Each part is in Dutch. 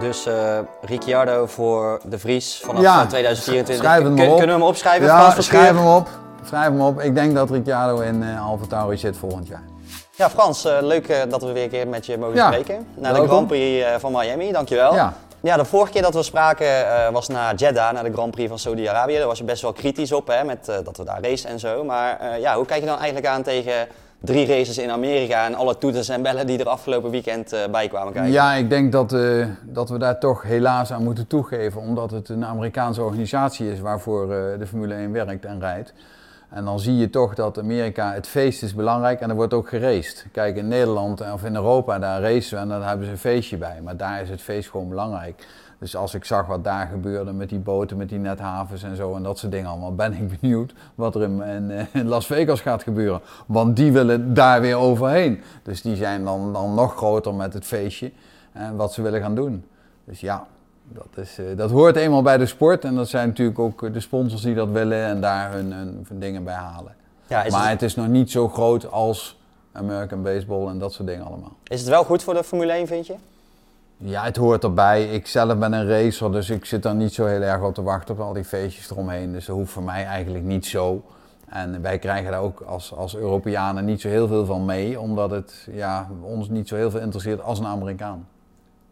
Dus uh, Ricciardo voor de Vries vanaf ja, eh, 2024. Schrijf hem op. Kunnen we hem opschrijven? Ja, Frans schrijf hem op. Schrijf hem op. Ik denk dat Ricciardo in uh, Alfa Tauri zit volgend jaar. Ja, Frans, uh, leuk dat we weer een keer met je mogen ja, spreken. Naar de Grand Prix van Miami, dankjewel. Ja. Ja, de vorige keer dat we spraken was naar Jeddah, naar de Grand Prix van Saudi-Arabië. Daar was je best wel kritisch op, hè, met dat we daar racen en zo. Maar ja, hoe kijk je dan eigenlijk aan tegen drie races in Amerika en alle toeters en bellen die er afgelopen weekend uh, bij kwamen kijken. Ja, ik denk dat, uh, dat we daar toch helaas aan moeten toegeven, omdat het een Amerikaanse organisatie is waarvoor uh, de Formule 1 werkt en rijdt. En dan zie je toch dat Amerika, het feest is belangrijk en er wordt ook geraced. Kijk, in Nederland of in Europa, daar racen we en dan hebben ze een feestje bij. Maar daar is het feest gewoon belangrijk. Dus als ik zag wat daar gebeurde met die boten, met die nethavens en zo en dat soort dingen allemaal, ben ik benieuwd wat er in, in, in Las Vegas gaat gebeuren. Want die willen daar weer overheen. Dus die zijn dan, dan nog groter met het feestje en wat ze willen gaan doen. Dus ja, dat, is, dat hoort eenmaal bij de sport en dat zijn natuurlijk ook de sponsors die dat willen en daar hun, hun, dingen bij halen. Ja, maar het... het is nog niet zo groot als American Baseball en dat soort dingen allemaal. Is het wel goed voor de Formule 1, vind je? Ja, het hoort erbij. Ik zelf ben een racer, dus ik zit dan niet zo heel erg op te wachten op al die feestjes eromheen. Dus dat hoeft voor mij eigenlijk niet zo. En wij krijgen daar ook als, als Europeanen niet zo heel veel van mee, omdat het ja, ons niet zo heel veel interesseert als een Amerikaan.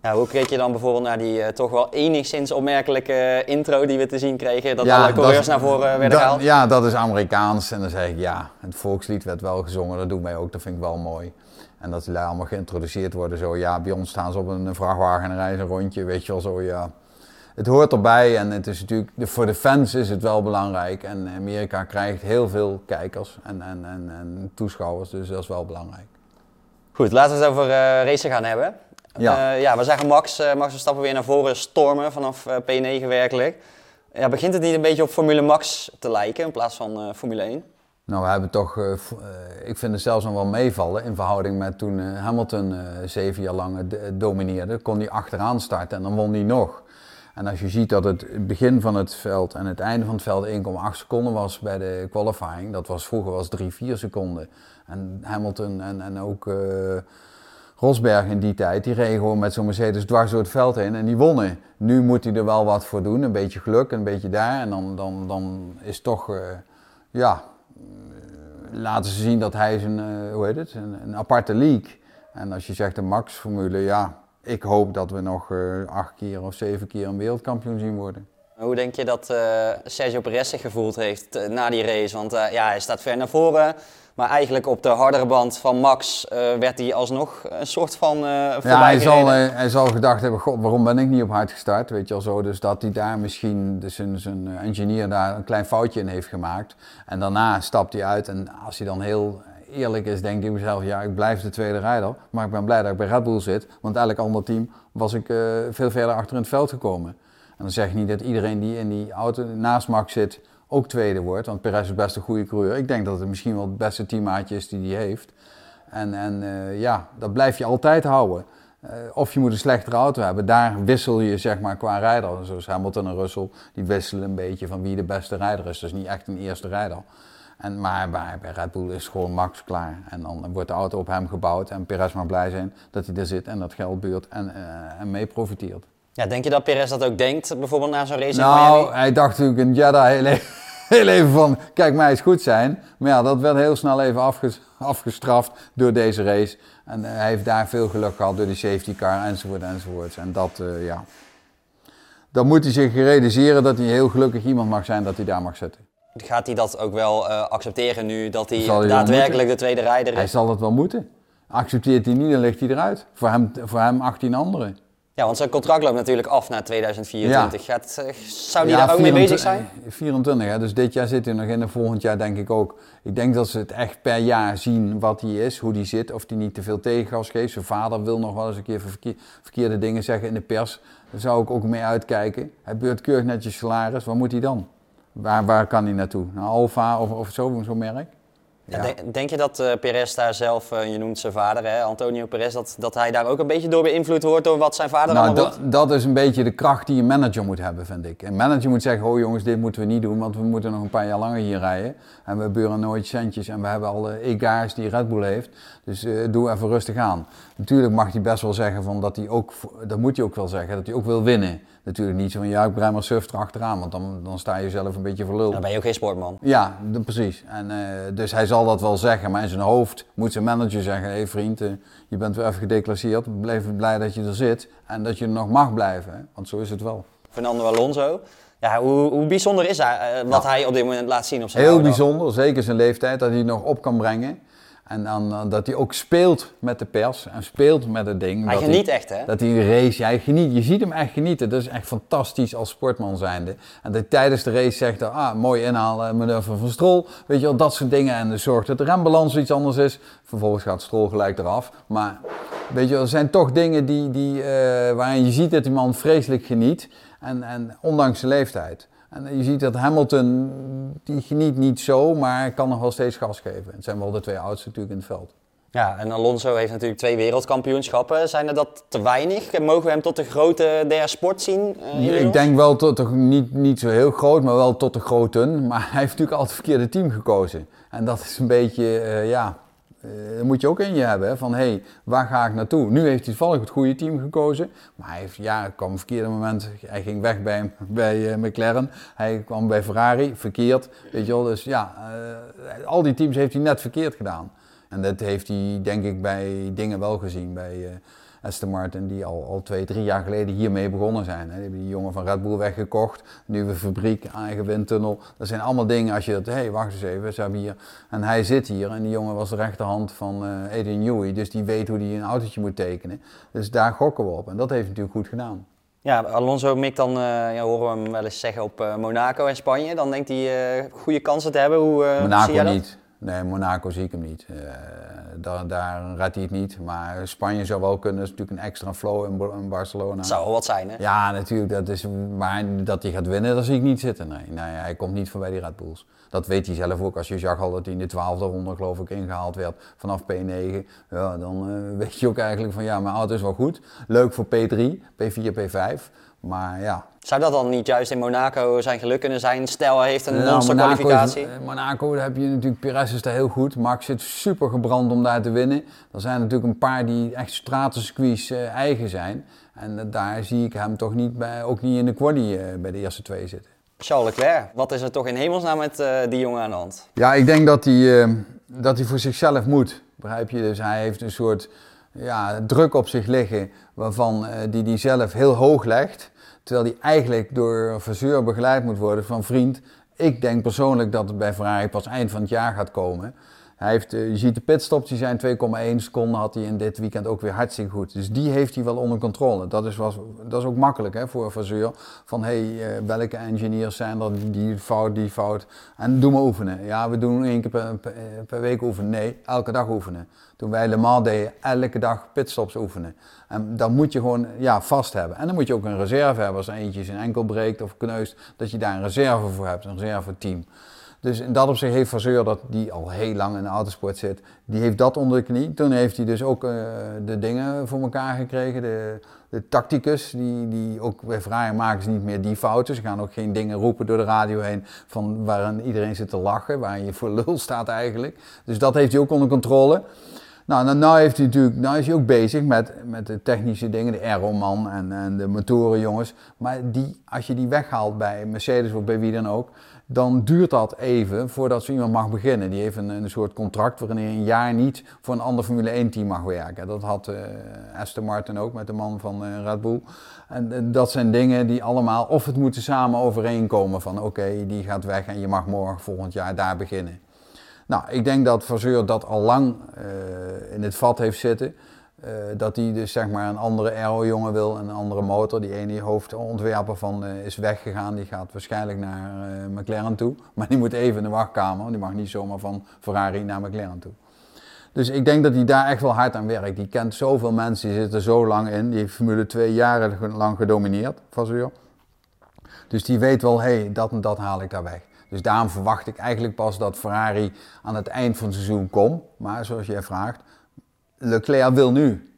Ja, hoe keek je dan bijvoorbeeld naar die uh, toch wel enigszins opmerkelijke intro die we te zien kregen? Dat ja, alle coureurs naar voren werden dat, gehaald? Ja, dat is Amerikaans. En dan zeg ik ja, het volkslied werd wel gezongen, dat doet mij ook, dat vind ik wel mooi. En dat die allemaal geïntroduceerd worden. Zo, ja, bij ons staan ze op een vrachtwagen en rijden een rondje, weet je wel zo, ja. Het hoort erbij en het is natuurlijk, voor de fans is het wel belangrijk. En Amerika krijgt heel veel kijkers en, en, en, en toeschouwers, dus dat is wel belangrijk. Goed, laten we het over uh, racen gaan hebben. Ja. Uh, ja, we zagen Max, uh, Max stappen weer naar voren stormen vanaf P9 werkelijk. Ja, begint het niet een beetje op Formule Max te lijken in plaats van Formule 1? Nou, we hebben toch, ik vind het zelfs nog wel meevallen in verhouding met toen Hamilton zeven jaar lang domineerde. Kon hij achteraan starten en dan won hij nog. En als je ziet dat het begin van het veld en het einde van het veld 1,8 seconden was bij de qualifying, dat was vroeger was 3, 4 seconden. En Hamilton en, en ook Rosberg in die tijd, die reden gewoon met zo'n Mercedes dwars door het veld heen en die wonnen. Nu moet hij er wel wat voor doen, een beetje geluk, een beetje daar. En dan, dan, dan is toch, ja, laten ze zien dat hij is een, uh, hoe heet het, een, aparte league. En als je zegt de Max-formule, ja, ik hoop dat we nog acht keer of zeven keer een wereldkampioen zien worden. Hoe denk je dat Sergio Perez zich gevoeld heeft na die race? Want ja, hij staat ver naar voren. Maar eigenlijk op de hardere band van Max uh, werd hij alsnog een soort van uh, Ja, hij zal, uh, hij zal gedacht hebben, god, waarom ben ik niet op hard gestart? Weet je al zo. Dus dat hij daar misschien, dus zijn, zijn engineer daar een klein foutje in heeft gemaakt. En daarna stapt hij uit en als hij dan heel eerlijk is, denk ik mezelf, ja, ik blijf de tweede rijder. Maar ik ben blij dat ik bij Red Bull zit. Want elk ander team was ik veel verder achter in het veld gekomen. En dan zeg ik niet dat iedereen die in die auto naast Max zit ook tweede wordt. Want Perez is best een goede coureur. Ik denk dat het misschien wel het beste teammaatje is die hij heeft. En, en uh, ja, dat blijf je altijd houden. Uh, of je moet een slechtere auto hebben. Daar wissel je zeg maar qua rijder. Zoals Hamilton en Russell, die wisselen een beetje van wie de beste rijder is. Dus niet echt een eerste rijder. En, maar bij, Red Bull is gewoon Max klaar. En dan wordt de auto op hem gebouwd. En Perez mag blij zijn dat hij er zit en dat geld buurt en, uh, en mee profiteert. Ja, denk je dat Perez dat ook denkt, bijvoorbeeld na zo'n race nou, in Miami? hij dacht natuurlijk in Jeddah heel even, heel even van, kijk mij eens goed zijn. Maar ja, dat werd heel snel even afges, afgestraft door deze race. En uh, hij heeft daar veel geluk gehad door die safety car enzovoort enzovoort. En dat, uh, ja, dan moet hij zich realiseren dat hij heel gelukkig iemand mag zijn dat hij daar mag zitten. Gaat hij dat ook wel uh, accepteren nu dat hij, hij daadwerkelijk de tweede rijder is? Hij zal het wel moeten. Accepteert hij niet, dan ligt hij eruit. Voor hem, voor hem 18 anderen. Ja, want zijn contract loopt natuurlijk af na 2024. Ja. Gaat, zou die ja, daar ook 24, mee bezig zijn? 24, hè? dus dit jaar zit hij nog in en volgend jaar denk ik ook. Ik denk dat ze het echt per jaar zien wat hij is, hoe hij zit, of hij niet te veel tegengas geeft. Zijn vader wil nog wel eens een keer verkeer, verkeerde dingen zeggen in de pers. Daar zou ik ook mee uitkijken. Hij beurt keurig netjes salaris, waar moet hij dan? Waar, waar kan hij naartoe? Naar Alfa of, of zo, zo'n merk? Ja. Denk, denk, je dat uh, Perez daar zelf, uh, je noemt zijn vader, hè, Antonio Perez, dat, dat hij daar ook een beetje door beïnvloed wordt door wat zijn vader nou, allemaal dat, dat is een beetje de kracht die een manager moet hebben, vind ik. Een manager moet zeggen, oh jongens, dit moeten we niet doen, want we moeten nog een paar jaar langer hier rijden. En we buren nooit centjes en we hebben al uh, egaars die Red Bull heeft. Dus doe even rustig aan. Natuurlijk mag hij best wel zeggen van dat hij ook, dat moet hij ook wel zeggen, dat hij ook wil winnen natuurlijk niet zo'n ja, ik brei maar surf erachteraan, want dan, dan sta je zelf een beetje verluld. Dan ben je ook geen sportman. Ja, precies. En, uh, dus hij zal dat wel zeggen, maar in zijn hoofd moet zijn manager zeggen, hé hey vriend, uh, je bent weer even gedeclasseerd, blijf blij dat je er zit en dat je er nog mag blijven, hè? want zo is het wel. Fernando Alonso, ja, hoe, hoe bijzonder is hij, uh, wat hij op dit moment laat zien op zijn Heel bijzonder, zeker zijn leeftijd, dat hij het nog op kan brengen. En dan, dat hij ook speelt met de pers en speelt met het ding. Hij dat geniet echt, hè? Dat hij race, hij geniet. Je ziet hem echt genieten. Dat is echt fantastisch als sportman zijnde. En dat tijdens de race zegt, ah, mooi inhalen, manoeuvre van Strol. Weet je wel, dat soort dingen. En zorgt dat de rembalans iets anders is. Vervolgens gaat Strol gelijk eraf. Maar weet je wel, er zijn toch dingen die, die, uh, waarin je ziet dat die man vreselijk geniet. En, en ondanks zijn leeftijd. En je ziet dat Hamilton, die geniet niet zo, maar kan nog wel steeds gas geven. Het zijn wel de twee oudste natuurlijk in het veld. Ja, en Alonso heeft natuurlijk twee wereldkampioenschappen. Zijn er dat te weinig? Mogen we hem tot de grote der sport zien? Uh, ik denk wel tot de, niet, niet zo heel groot, maar wel tot de groten. Maar hij heeft natuurlijk altijd het verkeerde team gekozen. En dat is een beetje, uh, ja, uh, moet je ook in je hebben. Van hé, hey, waar ga ik naartoe? Nu heeft hij toevallig het goede team gekozen. Maar hij heeft, ja, kwam een verkeerde moment. Hij ging weg bij, bij uh, McLaren. Hij kwam bij Ferrari, verkeerd. Weet je wel, dus ja, uh, al die teams heeft hij net verkeerd gedaan. En dat heeft hij denk ik bij dingen wel gezien. Bij Aston Martin, die al, al twee, drie jaar geleden hiermee begonnen zijn. Hè. Die hebben die jongen van Red Bull weggekocht, nieuwe fabriek, eigen windtunnel. Dat zijn allemaal dingen als je dat, hé, hey, wacht eens even, ze hebben hier... En hij zit hier en die jongen was de rechterhand van uh, Adrian Newey, dus die weet hoe hij een autootje moet tekenen. Dus daar gokken we op en dat heeft natuurlijk goed gedaan. Ja, Alonso mikt dan, uh, ja, horen we hem wel eens zeggen, op uh, Monaco en Spanje. Dan denkt hij uh, goede kansen te hebben. Hoe Monaco niet. Nee, Monaco zie ik hem niet. Uh, daar, daar redt hij het niet. Maar Spanje zou wel kunnen. Dat is natuurlijk een extra flow in, in Barcelona. Dat zou wel wat zijn, hè? Ja, natuurlijk. Dat is, maar dat hij gaat winnen, dat zie ik niet zitten. Nee, nee hij komt niet voorbij die Red Bulls. Dat weet hij zelf ook. Als je zag al dat hij in de twaalfde ronde, geloof ik, ingehaald werd vanaf P9. Ja, dan uh, weet je ook eigenlijk van ja, mijn auto is wel goed. Leuk voor P3, P4, P5. Maar ja, zou dat dan niet juist in Monaco zijn geluk kunnen zijn? Stel, hij heeft een nou, monster kwalificatie. Monaco, is, Monaco daar heb je natuurlijk, Perez is daar heel goed. Max zit super gebrand om daar te winnen. Er zijn natuurlijk een paar die echt stratencircuits uh, eigen zijn. En uh, daar zie ik hem toch niet bij, ook niet in de quali uh, bij de eerste twee zitten. Charles Leclerc, wat is er toch in hemelsnaam met die jongen aan de hand? Ja, ik denk dat hij, dat hij voor zichzelf moet. Begrijp je? Dus hij heeft een soort ja, druk op zich liggen waarvan die hij zelf heel hoog legt. Terwijl die eigenlijk door een begeleid moet worden van vriend. Ik denk persoonlijk dat het bij Ferrari pas eind van het jaar gaat komen. Hij heeft, eh, je ziet de pitstops, die zijn 2,1 seconden, had hij in dit weekend ook weer hartstikke goed. Dus die heeft hij wel onder controle. Dat is, was, dat is ook makkelijk hè, voor friseur. Van hé, hey, uh, welke engineers zijn er, die fout, die fout. En doe maar oefenen. Ja, we doen één keer per, per, week oefenen. Nee, elke dag oefenen. Toen wij Le Mans deden, elke dag pitstops oefenen. En dan moet je gewoon ja, vast hebben. En dan moet je ook een reserve hebben als eentje zijn enkel breekt of kneust. Dat je daar een reserve voor hebt, een reserve-team. Dus in dat opzicht heeft Vasseur, dat die al heel lang in de autosport zit, die heeft dat onder de knie. Toen heeft hij dus ook uh, de dingen voor elkaar gekregen, de, de tacticus, die, die ook bij Ferrari maken ze niet meer die fouten. Ze gaan ook geen dingen roepen door de radio heen van waarin iedereen zit te lachen, waar je voor lul staat eigenlijk. Dus dat heeft hij ook onder controle. Nou, nou, nou, heeft hij natuurlijk, nou is hij ook bezig met, met de technische dingen, de aeroman en, en de motorenjongens. Maar die, als je die weghaalt bij Mercedes of bij wie dan ook, dan duurt dat even voordat zo iemand mag beginnen. Die heeft een, een soort contract waarin hij een jaar niet voor een ander Formule 1 team mag werken. Dat had uh, Aston Martin ook met de man van uh, Red Bull. En dat zijn dingen die allemaal, of het moeten samen overeenkomen van oké, die gaat weg en je mag morgen volgend jaar daar beginnen. Nou, ik denk dat Vasseur dat al lang in het vat heeft zitten. Uh, dat hij dus zeg maar een andere aero-jongen wil, een andere motor. Die ene hoofdontwerper van uh, is weggegaan, die gaat waarschijnlijk naar uh, McLaren toe. Maar die moet even in de wachtkamer, die mag niet zomaar van Ferrari naar McLaren toe. Dus ik denk dat hij daar echt wel hard aan werkt. Die kent zoveel mensen, die zitten zo lang in. Die heeft Formule 2 jaren lang gedomineerd, Vasseur. Dus die weet wel, hé, hey, dat en dat haal ik daar weg. Dus daarom verwacht ik eigenlijk pas dat Ferrari aan het eind van het seizoen komt. Maar zoals jij vraagt, Leclerc wil nu.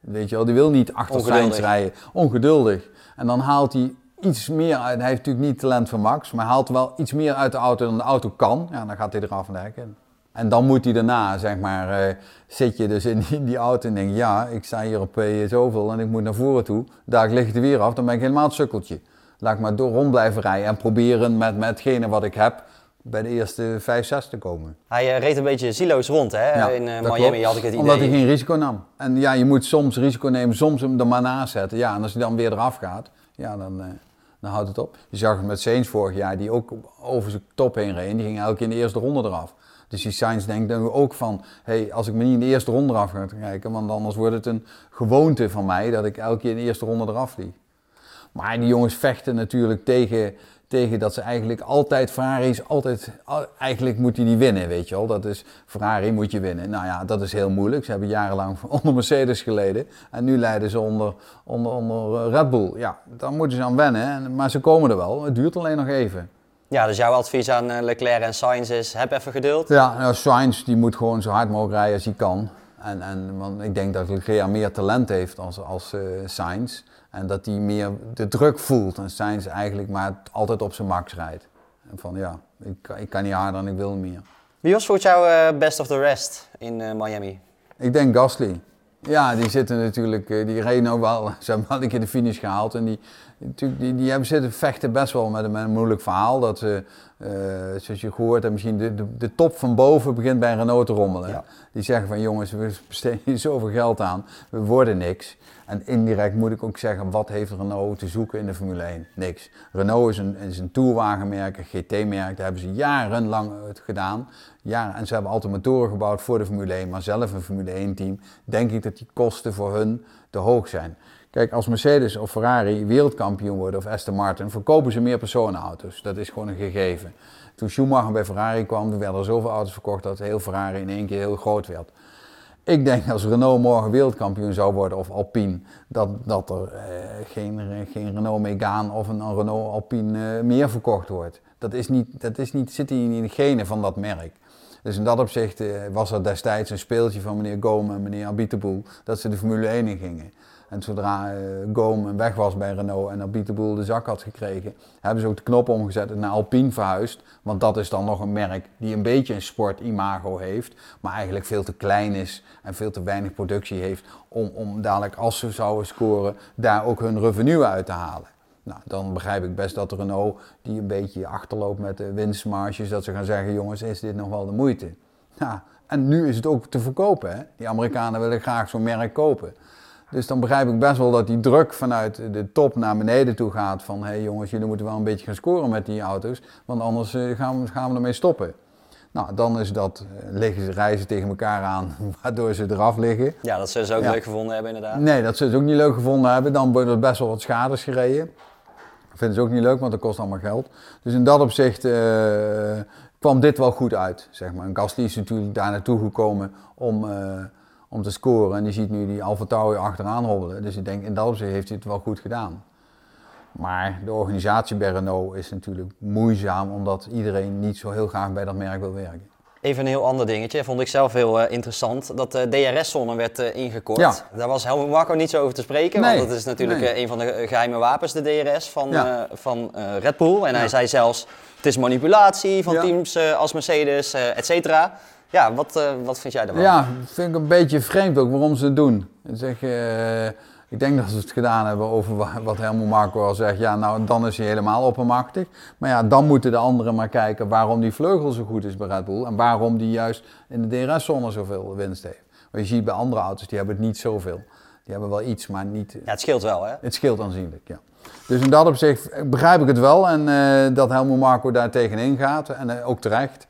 Weet je wel, die wil niet achter Sainz rijden. Ongeduldig. En dan haalt hij iets meer uit. Hij heeft natuurlijk niet talent van Max, maar haalt wel iets meer uit de auto dan de auto kan. Ja, dan gaat hij eraf werken. En dan moet hij daarna, zeg maar, uh, zit je dus in die, die, auto en denk ja, ik sta hier op uh, zoveel en ik moet naar voren toe. Daar lig ik er weer af, dan ben ik helemaal het sukkeltje. Laat ik maar door rond blijven rijden en proberen met, met hetgene wat ik heb bij de eerste 5, 6 te komen. Hij uh, reed een beetje zieloos rond, hè? Ja, in Miami had ik het idee. Omdat hij geen risico nam. En ja, je moet soms risico nemen, soms hem er maar naast zetten. Ja, en als hij dan weer eraf gaat, ja, dan dan houdt het op. Je zag het met Sainz vorig jaar, die ook over zijn top heen reed. Die ging elke keer in de eerste ronde eraf. Dus die Sainz denkt dan ook van, hey, als ik me niet in de eerste ronde eraf ga kijken, want anders wordt het een gewoonte van mij dat ik elke keer in de eerste ronde eraf vlieg. Maar die jongens vechten natuurlijk tegen tegen dat ze eigenlijk altijd Ferrari's altijd eigenlijk moet hij die winnen, weet je wel. Dat is Ferrari moet je winnen. Nou ja, dat is heel moeilijk. Ze hebben jarenlang onder Mercedes geleden en nu leiden ze onder, onder, onder Red Bull. Ja, daar moeten ze aan wennen, maar ze komen er wel. Het duurt alleen nog even. Ja, dus jouw advies aan eh, Leclerc en Sainz is: heb even geduld. Ja, nou, Sainz die moet gewoon zo hard mogelijk rijden als hij kan. En, en want ik denk dat Leclerc meer talent heeft als, als uh, Sainz. En dat hij meer de druk voelt. En Sainz eigenlijk maar altijd op zijn max rijdt. En van ja, ik, ik kan niet harder en ik wil meer. Wie was voor jou uh, best of the rest in uh, Miami? Ik denk Gasly. Ja, die zitten natuurlijk, die reden ook wel, ze hebben wel een keer de finish gehaald. En die, die, die, die hebben zitten vechten best wel met een, met een moeilijk verhaal. Dat ze, uh, zoals je gehoord hebt, misschien de, de, de, top van boven begint bij Renault te rommelen. Die zeggen van jongens, we besteden zoveel geld aan, we worden niks. En indirect moet ik ook zeggen, wat heeft Renault te zoeken in de Formule 1? Niks. Renault is een, is een tourwagenmerk, een GT-merk, daar hebben ze jarenlang het gedaan. Ja, en ze hebben altijd motoren gebouwd voor de Formule 1, maar zelf een Formule 1-team. Denk ik dat die kosten voor hun te hoog zijn. Kijk, als Mercedes of Ferrari wereldkampioen worden of Aston Martin, verkopen ze meer personenauto's. Dat is gewoon een gegeven. Toen Schumacher bij Ferrari kwam, werden er zoveel auto's verkocht dat heel Ferrari in één keer heel groot werd. Ik denk als Renault morgen wereldkampioen zou worden of Alpine, dat, dat er eh, geen, geen Renault Megane of een, Renault Alpine eh, meer verkocht wordt. Dat, is niet, dat is niet, zit in de genen van dat merk. Dus in dat opzicht eh, was er destijds een speeltje van meneer Gome en meneer Abiteboul dat ze de Formule 1 in gingen. En zodra uh, weg was bij Renault en Abiteboul de zak had gekregen, hebben ze ook de knop omgezet en naar Alpine verhuisd. Want dat is dan nog een merk die een beetje een sportimago heeft, maar eigenlijk veel te klein is en veel te weinig productie heeft om, om dadelijk als ze zouden scoren, daar ook hun revenue uit te halen. Nou, dan begrijp ik best dat Renault, die een beetje achterloopt met de winstmarges, dat ze gaan zeggen, jongens, is dit nog wel de moeite? Ja, en nu is het ook te verkopen. Hè? Die Amerikanen willen graag zo'n merk kopen. Dus dan begrijp ik best wel dat die druk vanuit de top naar beneden toe gaat. Van hé hey jongens, jullie moeten wel een beetje gaan scoren met die auto's. Want anders eh, gaan we, gaan we ermee stoppen. Nou, dan is dat, eh, liggen ze reizen tegen elkaar aan, waardoor ze eraf liggen. Ja, dat zullen ze ook leuk gevonden hebben inderdaad. Nee, dat ze ook niet leuk gevonden hebben. Dan worden er best wel wat schades gereden. Dat vinden ze ook niet leuk, want dat kost allemaal geld. Dus in dat opzicht uh, kwam dit wel goed uit, zeg maar. En Gasly is natuurlijk daar naartoe gekomen om om te scoren. En die ziet nu die Alfa Tauri achteraan hobbelen. Dus ik denk, in dat opzicht heeft hij het wel goed gedaan. Maar de organisatie bij Renault is natuurlijk moeizaam, omdat iedereen niet zo heel graag bij dat merk wil werken. Even een heel ander dingetje, vond ik zelf heel uh, interessant. Dat de DRS-zone werd uh, ingekort. Ja. Daar was Helmut niet zo over te spreken, nee. want dat is natuurlijk nee. een van de geheime wapens, de DRS van, ja. van Red Bull. En ja. hij zei zelfs, het is manipulatie van teams als Mercedes, et cetera. Ja, wat, uh, wat vind jij ervan? Ja, vind ik een beetje vreemd ook waarom ze het doen. Zeg, uh, ik denk dat ze het gedaan hebben over wat Helmut Marco al zegt. Ja, nou dan is hij helemaal oppermachtig. Maar ja, dan moeten de anderen maar kijken waarom die vleugel zo goed is bij Red Bull. En waarom die juist in de DRS-zone zoveel winst heeft. Want je ziet bij andere auto's, die hebben het niet zoveel. Die hebben wel iets, maar niet... Ja, het scheelt wel hè? Het scheelt aanzienlijk, ja. Dus in dat opzicht begrijp ik het wel. En uh, dat Helmut Marco daar tegenin gaat. En ook terecht.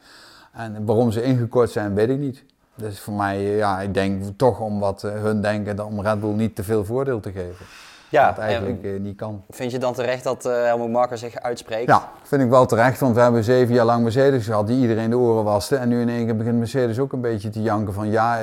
En waarom ze ingekort zijn, weet ik niet. Dus voor mij, ja, ik denk toch om wat eh, hun denken, om Red Bull niet te veel voordeel te geven. Ja, wat eigenlijk uh, niet kan. Vind je dan terecht dat uh, Helmut Marker zich uitspreekt? Ja, vind ik wel terecht, want we hebben zeven jaar lang Mercedes gehad die iedereen de oren waste. En nu in één keer begint Mercedes ook een beetje te janken van ja,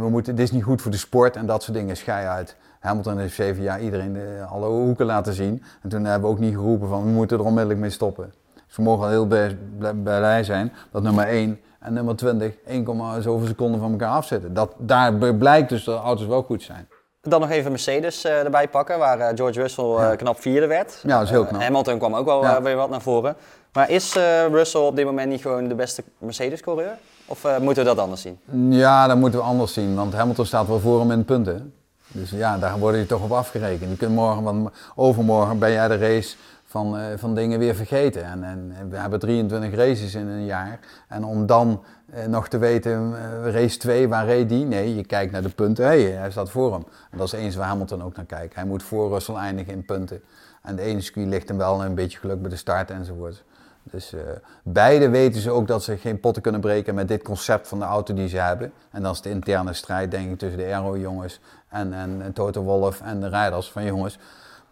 we moeten, dit is niet goed voor de sport en dat soort dingen, schei uit. Hamilton heeft zeven jaar iedereen de, alle hoeken laten zien. En toen hebben we ook niet geroepen van we moeten er onmiddellijk mee stoppen Ze mogen al heel blij, blij zijn dat nummer 1 en nummer 20 1, zoveel seconden van elkaar afzitten. Dat, daar blijkt dus dat de auto's wel goed zijn. Dan nog even Mercedes uh, erbij pakken, waar uh, George Russell uh, knap vierde werd. Ja, dat is heel knap. Hamilton kwam ook wel ja. weer wat naar voren. Maar is Russell op dit moment niet gewoon de beste Mercedes-coureur? Of moeten we dat anders zien? Ja, dat moeten we anders zien, want Hamilton staat wel voor hem in punten. Dus ja, daar worden je toch op afgerekend. Je kunt morgen, want overmorgen ben jij de race van, van dingen weer vergeten. En, en we hebben 23 races in een jaar. En om dan eh, nog te weten, eh, race 2, waar reed die? Nee, je kijkt naar de punten. Hey, hij staat voor hem. En dat is eens waar Hamilton ook naar kijkt. Hij moet voor Russell eindigen in punten. En de ene circuit ligt hem wel een beetje geluk bij de start enzovoort. Dus beide weten ze ook dat ze geen potten kunnen breken met dit concept van de auto die ze hebben. En dat is de interne strijd, denk ik, tussen de aero-jongens en, en, en Toto Wolff en de rijders. Van jongens,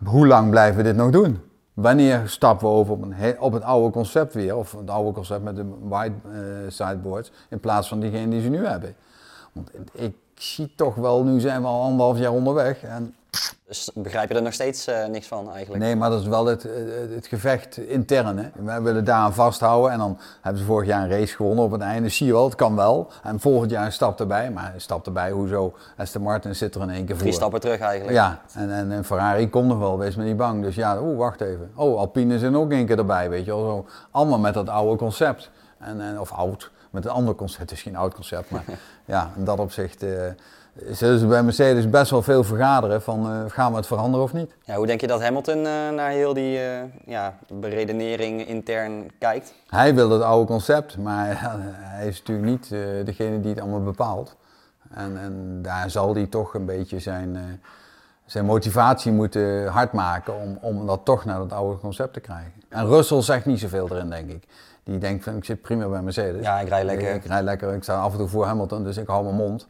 hoe lang blijven we dit nog doen? Wanneer stappen we over op, een, op het oude concept weer, of het oude concept met de white uh, sideboards, in plaats van diegene die ze nu hebben? Want ik zie toch wel, nu zijn we al anderhalf jaar onderweg en dus begrijp je er nog steeds uh, niks van eigenlijk? Nee, maar dat is wel het, het gevecht intern. Hè? Wij willen daar aan vasthouden en dan hebben ze vorig jaar een race gewonnen op het einde. Zie je wel, het kan wel. En volgend jaar een stap erbij, maar een stap erbij, hoezo? Aston Martin zit er in één keer voor. Drie stappen terug eigenlijk. Ja, en, en, en Ferrari komt nog wel, wees me niet bang. Dus ja, oeh, wacht even. Oh, Alpine is ook één keer erbij, weet je wel. Zo. Allemaal met dat oude concept. En, en, of oud, met een ander concept. Het is geen oud concept, maar ja, in dat opzicht... Uh, zullen ze bij Mercedes best wel veel vergaderen van uh, gaan we het veranderen of niet. Ja, hoe denk je dat Hamilton uh, naar heel die uh, ja, beredenering intern kijkt? Hij wil het oude concept, maar hij is natuurlijk niet degene die het allemaal bepaalt. En, en, daar zal hij toch een beetje zijn, zijn motivatie moeten hard maken om, om dat toch naar het oude concept te krijgen. En Russell zegt niet zoveel erin, denk ik. Die denkt van ik zit prima bij Mercedes. Ja, ik rij lekker. Ik, ik rij lekker. Ik sta af en toe voor Hamilton, dus ik hou mijn mond.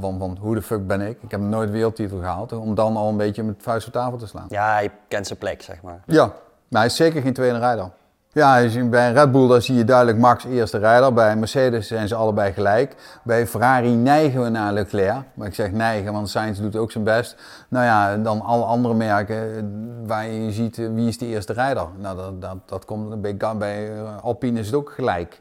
Van, van hoe de fuck ben ik? Ik heb nooit wereldtitel gehaald. Om dan al een beetje met vuist op tafel te slaan. Ja, hij kent zijn plek, zeg maar. Ja, maar hij is zeker geen tweede rijder. Ja, bij Red Bull daar zie je duidelijk Max eerste rijder. Bij Mercedes zijn ze allebei gelijk. Bij Ferrari neigen we naar Leclerc. Maar ik zeg neigen, want Sainz doet ook zijn best. Nou ja, dan alle andere merken waar je ziet wie is de eerste rijder. Nou, dat, dat, dat komt bij, bij Alpine is het ook gelijk.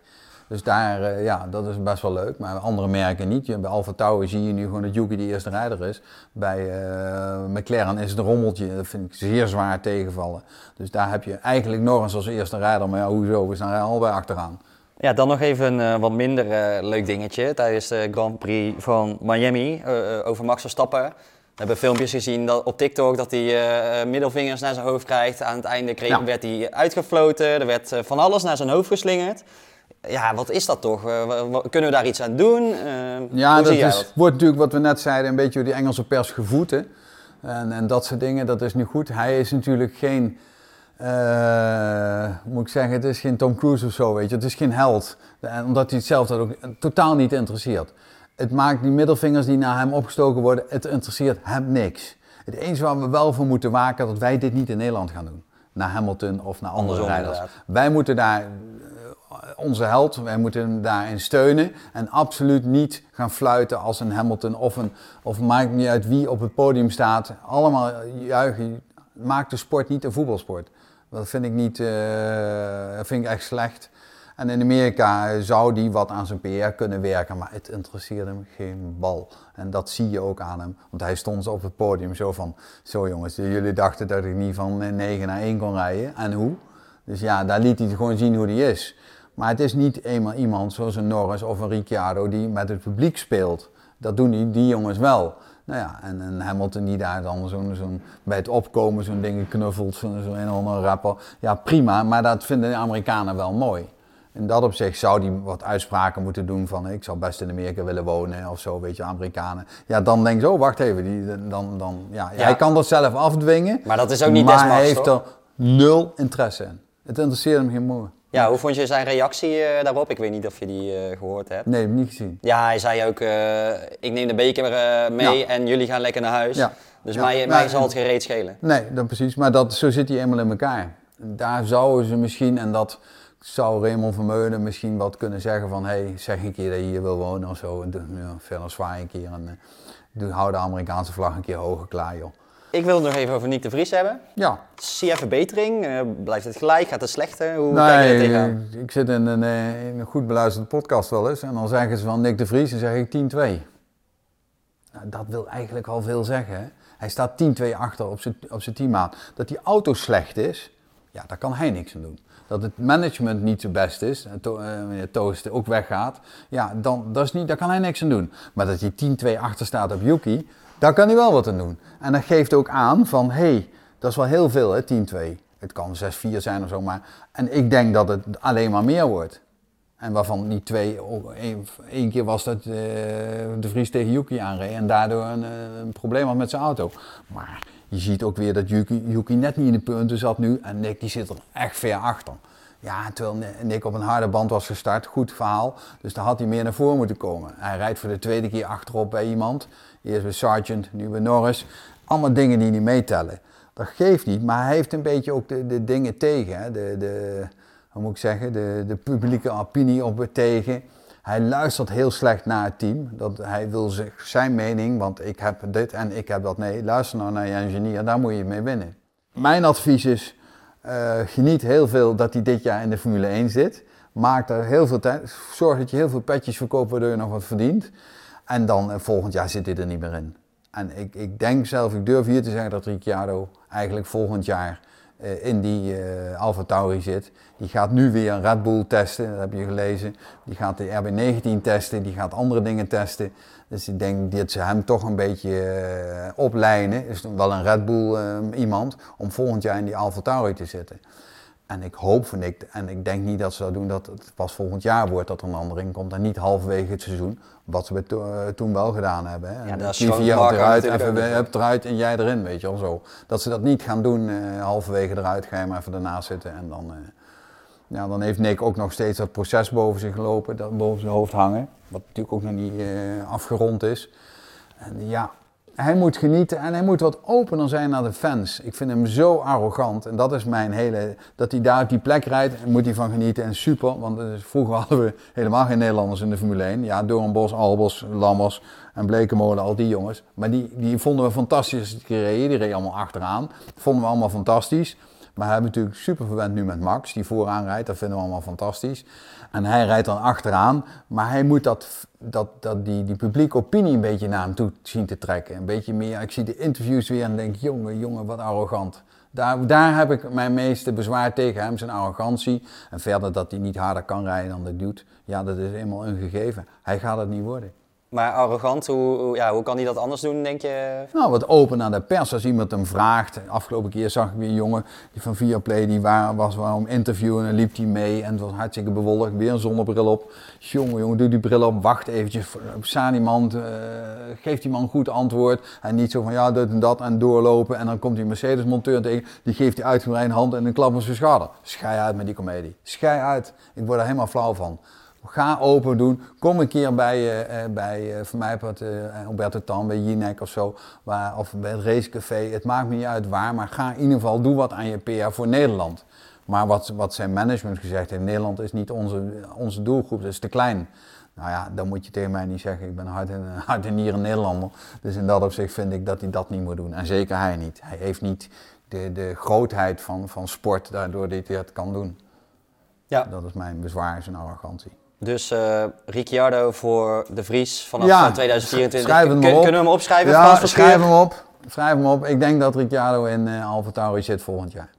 Dus daar, uh, ja, dat is best wel leuk. Maar andere merken niet. Bij Alfa Tauri zie je nu gewoon dat Yuki de eerste rijder is. Bij uh, McLaren is het een rommeltje. Dat vind ik zeer zwaar tegenvallen. Dus daar heb je eigenlijk Norris als eerste rijder. Maar ja, hoezo? We staan al bij achteraan. Ja, dan nog even een uh, wat minder leuk dingetje tijdens de Grand Prix van Miami over Max Verstappen. We hebben filmpjes gezien dat, op TikTok dat hij middelvingers naar zijn hoofd krijgt. Aan het einde kreeg, werd hij uitgefloten. Er werd van alles naar zijn hoofd geslingerd ja, wat is dat toch? Kunnen we daar iets aan doen? Uh, ja, dat, is, wordt natuurlijk wat we net zeiden, een beetje door die Engelse pers gevoed. Hè? En, en dat soort dingen, dat is nu goed. Hij is natuurlijk geen, uh, moet ik zeggen, het is geen Tom Cruise of zo, weet je. Het is geen held. En omdat hij het zelf dat ook totaal niet interesseert. Het maakt die middelvingers die naar hem opgestoken worden, het interesseert hem niks. Het enige waar we wel voor moeten waken, dat wij dit niet in Nederland gaan doen. Naar Hamilton of naar andere rijders. Wij moeten daar onze held. Wij moeten hem daarin steunen. En absoluut niet gaan fluiten als een Hamilton of een. Of maakt niet uit wie op het podium staat. Allemaal juichen. Maak de sport niet een voetbalsport. Dat vind ik niet. Uh, vind ik echt slecht. En in Amerika zou die wat aan zijn PR kunnen werken, maar het interesseerde hem geen bal. En dat zie je ook aan hem. Want hij stond op het podium zo van, zo jongens, jullie dachten dat ik niet van 9 naar 1 kon rijden. En hoe? Dus ja, daar liet hij gewoon zien hoe hij is. Maar het is niet eenmaal iemand zoals een Norris of een Ricciardo die met het publiek speelt. Dat doen die, die jongens wel. Nou ja, en, en Hamilton die daar dan zo'n, zo'n, bij het opkomen zo'n ding knuffelt, zo'n, zo'n een of rapper. Ja, prima, maar dat vinden de Amerikanen wel mooi. In dat opzicht zou die wat uitspraken moeten doen van ik zou best in Amerika willen wonen of zo, weet je, Amerikanen. Ja, dan denk je, oh wacht even, die, dan, dan, ja, ja. hij kan dat zelf afdwingen. Maar dat is ook niet Maar hij heeft er nul interesse in. Het interesseert hem geen moer. Ja, hoe vond je zijn reactie uh, daarop? Ik weet niet of je die uh, gehoord hebt. Nee, niet gezien. Ja, hij zei ook, uh, ik neem de beker mee en jullie gaan lekker naar huis. Ja. Dus ja. mij, mij zal het gereed schelen. Nee, dan precies. Maar dat, zo zit hij eenmaal in elkaar. Daar zouden ze misschien, en dat zou Raymond Vermeulen misschien wat kunnen zeggen van... hé, hey, zeg een keer dat je hier wil wonen of zo. En verder zwaai een keer en doe, hou de Amerikaanse vlag een keer hoger klaar, joh. Ik wil het nog even over Nick de Vries hebben. Ja. Zie je verbetering? Uh, blijft het gelijk? Gaat het slechter? Hoe kijk je er tegenaan? Ik zit in een, eh, in een goed beluisterde podcast wel eens. En dan zeggen ze van Nick de Vries en zeg ik 10-2. Nou, dat wil eigenlijk al veel zeggen. Hè? Hij staat 10-2 achter op zijn, op zijn teammaat. Dat die auto slecht is, ja, daar kan hij niks aan doen. Dat het management niet zo best is, en to, uh, Toost ook weggaat, ja, dan dat is niet, daar kan hij niks aan doen. Maar dat hij 10-2 achter staat op Yuki, daar kan hij wel wat aan doen. En dat geeft ook aan van, hé, hey, dat is wel heel veel hè, 10-2. Het kan 6-4 zijn of zo, maar... En ik denk dat het alleen maar meer wordt. En waarvan die twee, één keer was dat uh, de Vries tegen Yuki aanreed en daardoor een, eh, een, probleem had met zijn auto. Maar je ziet ook weer dat Yuki, Yuki net niet in de punten zat nu en Nick die zit er echt ver achter. Ja, terwijl Nick op een harde band was gestart, goed verhaal. Dus daar had hij meer naar voren moeten komen. Hij rijdt voor de tweede keer achterop bij iemand. Eerst bij Sargent, nu bij Norris. Allemaal dingen die niet meetellen. Dat geeft niet, maar hij heeft een beetje ook de, de dingen tegen. Hè? De, de, hoe moet ik zeggen, de, de publieke opinie op tegen. Hij luistert heel slecht naar het team. Dat, hij wil zijn mening, want ik heb dit en ik heb dat. Nee, luister nou naar je engineer, daar moet je mee winnen. Mijn advies is, uh, geniet heel veel dat hij dit jaar in de Formule 1 zit. Maak er heel veel tijd, zorg dat je heel veel petjes verkoopt waardoor je nog wat verdient. En dan uh, volgend jaar zit hij er niet meer in. En ik, ik denk zelf, ik durf hier te zeggen dat Ricciardo eigenlijk volgend jaar uh, in die uh, Alfa Tauri zit. Die gaat nu weer een Red Bull testen, dat heb je gelezen. Die gaat de RB19 testen, die gaat andere dingen testen. Dus ik denk dat ze hem toch een beetje uh, oplijnen. Is wel een Red Bull iemand om volgend jaar in die Alfa Tauri te zitten. En ik hoop van ik, en ik denk niet dat ze dat doen, dat het pas volgend jaar wordt dat er een andere in komt. En niet halverwege het seizoen, wat ze to, uh, toen wel gedaan hebben. Hè. Ja, dat eruit, even hebt eruit en jij erin, weet je wel zo. Dat ze dat niet gaan doen, uh, halverwege eruit, ga je maar even ernaast zitten. En dan, uh, ja, dan heeft Nick ook nog steeds dat proces boven zich lopen, dat boven zijn hoofd hangen. Wat natuurlijk ook nog niet afgerond is. En ja, hij moet genieten en hij moet wat opener zijn naar de fans. Ik vind hem zo arrogant en dat is mijn hele... Dat hij daar op die plek rijdt, moet hij van genieten en super. Want vroeger hadden we helemaal geen Nederlanders in de Formule 1. Ja, Doornbos, Albos, Lammers en Blekemolen, al die jongens. Maar die, die vonden we fantastisch die. Die reden allemaal achteraan. Dat vonden we allemaal fantastisch. Maar hij hebben natuurlijk super verwend nu met Max, die vooraan rijdt. Dat vinden we allemaal fantastisch. En hij rijdt dan achteraan. Maar hij moet dat, dat, dat die, die publieke opinie een beetje naar hem toe zien te trekken. Een beetje meer. Ik zie de interviews weer en denk, jongen, jongen, wat arrogant. Daar, daar heb ik mijn meeste bezwaar tegen hem, zijn arrogantie. En verder dat hij niet harder kan rijden dan dat doet. Ja, dat is eenmaal een gegeven. Hij gaat het niet worden. Maar arrogant, hoe, ja, hoe kan hij dat anders doen, denk je? Nou, wat open naar de pers. Als iemand hem vraagt. Afgelopen keer zag ik weer een jongen die van Viaplay, die waar, was waarom interviewen en liep hij mee. En het was hartstikke bewolkt, weer een zonnebril op. Jongen, jongen, doe die bril op, wacht eventjes. Staan iemand, uh, geeft die man goed antwoord. En niet zo van ja, dit en dat en doorlopen. En dan komt die Mercedes-monteur tegen, die geeft die uitgebreid hand en een klap op zijn schouder. Schij uit met die komedie. Schij uit. Ik word er helemaal flauw van. Ga open doen. Kom een keer bij, uh, bij uh, voor mij het uh, Alberto Tan, bij Jinek of zo. Waar, of bij het racecafé. Het maakt me niet uit waar. Maar ga in ieder geval, doe wat aan je PR voor Nederland. Maar wat, wat zijn management gezegd heeft, Nederland is niet onze, onze doelgroep, dat is te klein. Nou ja, dan moet je tegen mij niet zeggen, ik ben hard en, hard en nieren Nederlander. Dus in dat opzicht vind ik dat hij dat niet moet doen. En zeker hij niet. Hij heeft niet de, de grootheid van, van sport, daardoor dat hij dat kan doen. Ja. Dat is mijn bezwaar, zijn arrogantie. Dus uh, Ricciardo voor de Vries vanaf ja, 2024. Schrijf hem Kun, kunnen we hem opschrijven? Ja, schrijf hem op. Schrijf hem op. Ik denk dat Ricciardo in uh, Alfa Tauri zit volgend jaar.